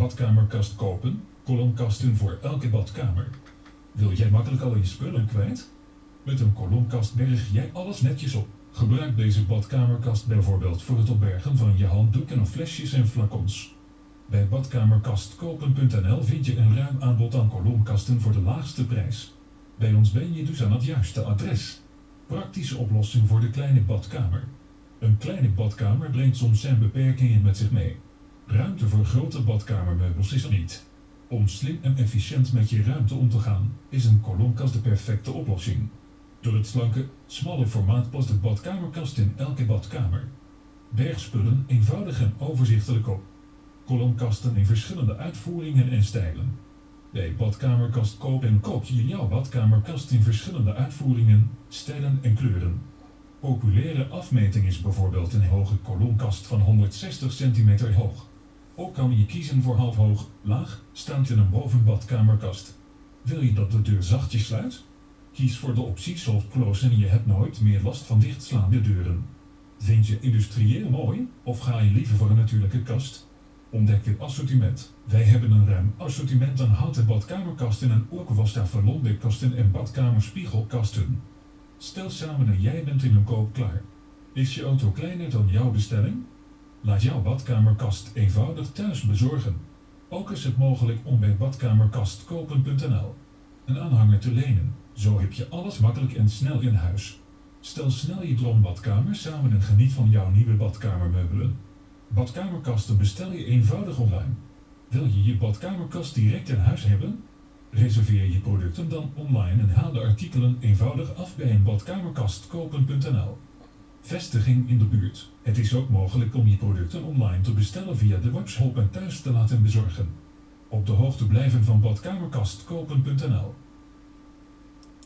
Badkamerkast kopen, kolomkasten voor elke badkamer. Wil jij makkelijk al je spullen kwijt? Met een kolomkast berg jij alles netjes op. Gebruik deze badkamerkast bijvoorbeeld voor het opbergen van je handdoeken of flesjes en flacons. Bij badkamerkastkopen.nl vind je een ruim aanbod aan kolomkasten voor de laagste prijs. Bij ons ben je dus aan het juiste adres. Praktische oplossing voor de kleine badkamer. Een kleine badkamer brengt soms zijn beperkingen met zich mee. Ruimte voor grote badkamermeubels is er niet. Om slim en efficiënt met je ruimte om te gaan, is een kolomkast de perfecte oplossing. Door het slanke, smalle formaat past de badkamerkast in elke badkamer. Berg spullen eenvoudig en overzichtelijk op. Kolomkasten in verschillende uitvoeringen en stijlen. Bij Badkamerkast Koop en koop je jouw badkamerkast in verschillende uitvoeringen, stijlen en kleuren. Populaire afmeting is bijvoorbeeld een hoge kolomkast van 160 cm hoog. Ook kan je kiezen voor half hoog, laag, staand in een bovenbadkamerkast. Wil je dat de deur zachtjes sluit? Kies voor de optie Soft Close en je hebt nooit meer last van dichtslaande deuren. Vind je industrieel mooi of ga je liever voor een natuurlijke kast? Ontdek dit assortiment. Wij hebben een ruim assortiment aan houten badkamerkasten en ook Vallonbekkasten en badkamerspiegelkasten. Stel samen en jij bent in een koop klaar. Is je auto kleiner dan jouw bestelling? Laat jouw badkamerkast eenvoudig thuis bezorgen. Ook is het mogelijk om bij badkamerkastkopen.nl een aanhanger te lenen. Zo heb je alles makkelijk en snel in huis. Stel snel je droombadkamer samen en geniet van jouw nieuwe badkamermeubelen. Badkamerkasten bestel je eenvoudig online. Wil je je badkamerkast direct in huis hebben? Reserveer je producten dan online en haal de artikelen eenvoudig af bij een badkamerkastkopen.nl. Vestiging in de buurt. Het is ook mogelijk om je producten online te bestellen via de webshop en thuis te laten bezorgen. Op de hoogte blijven van badkamerkastkopen.nl.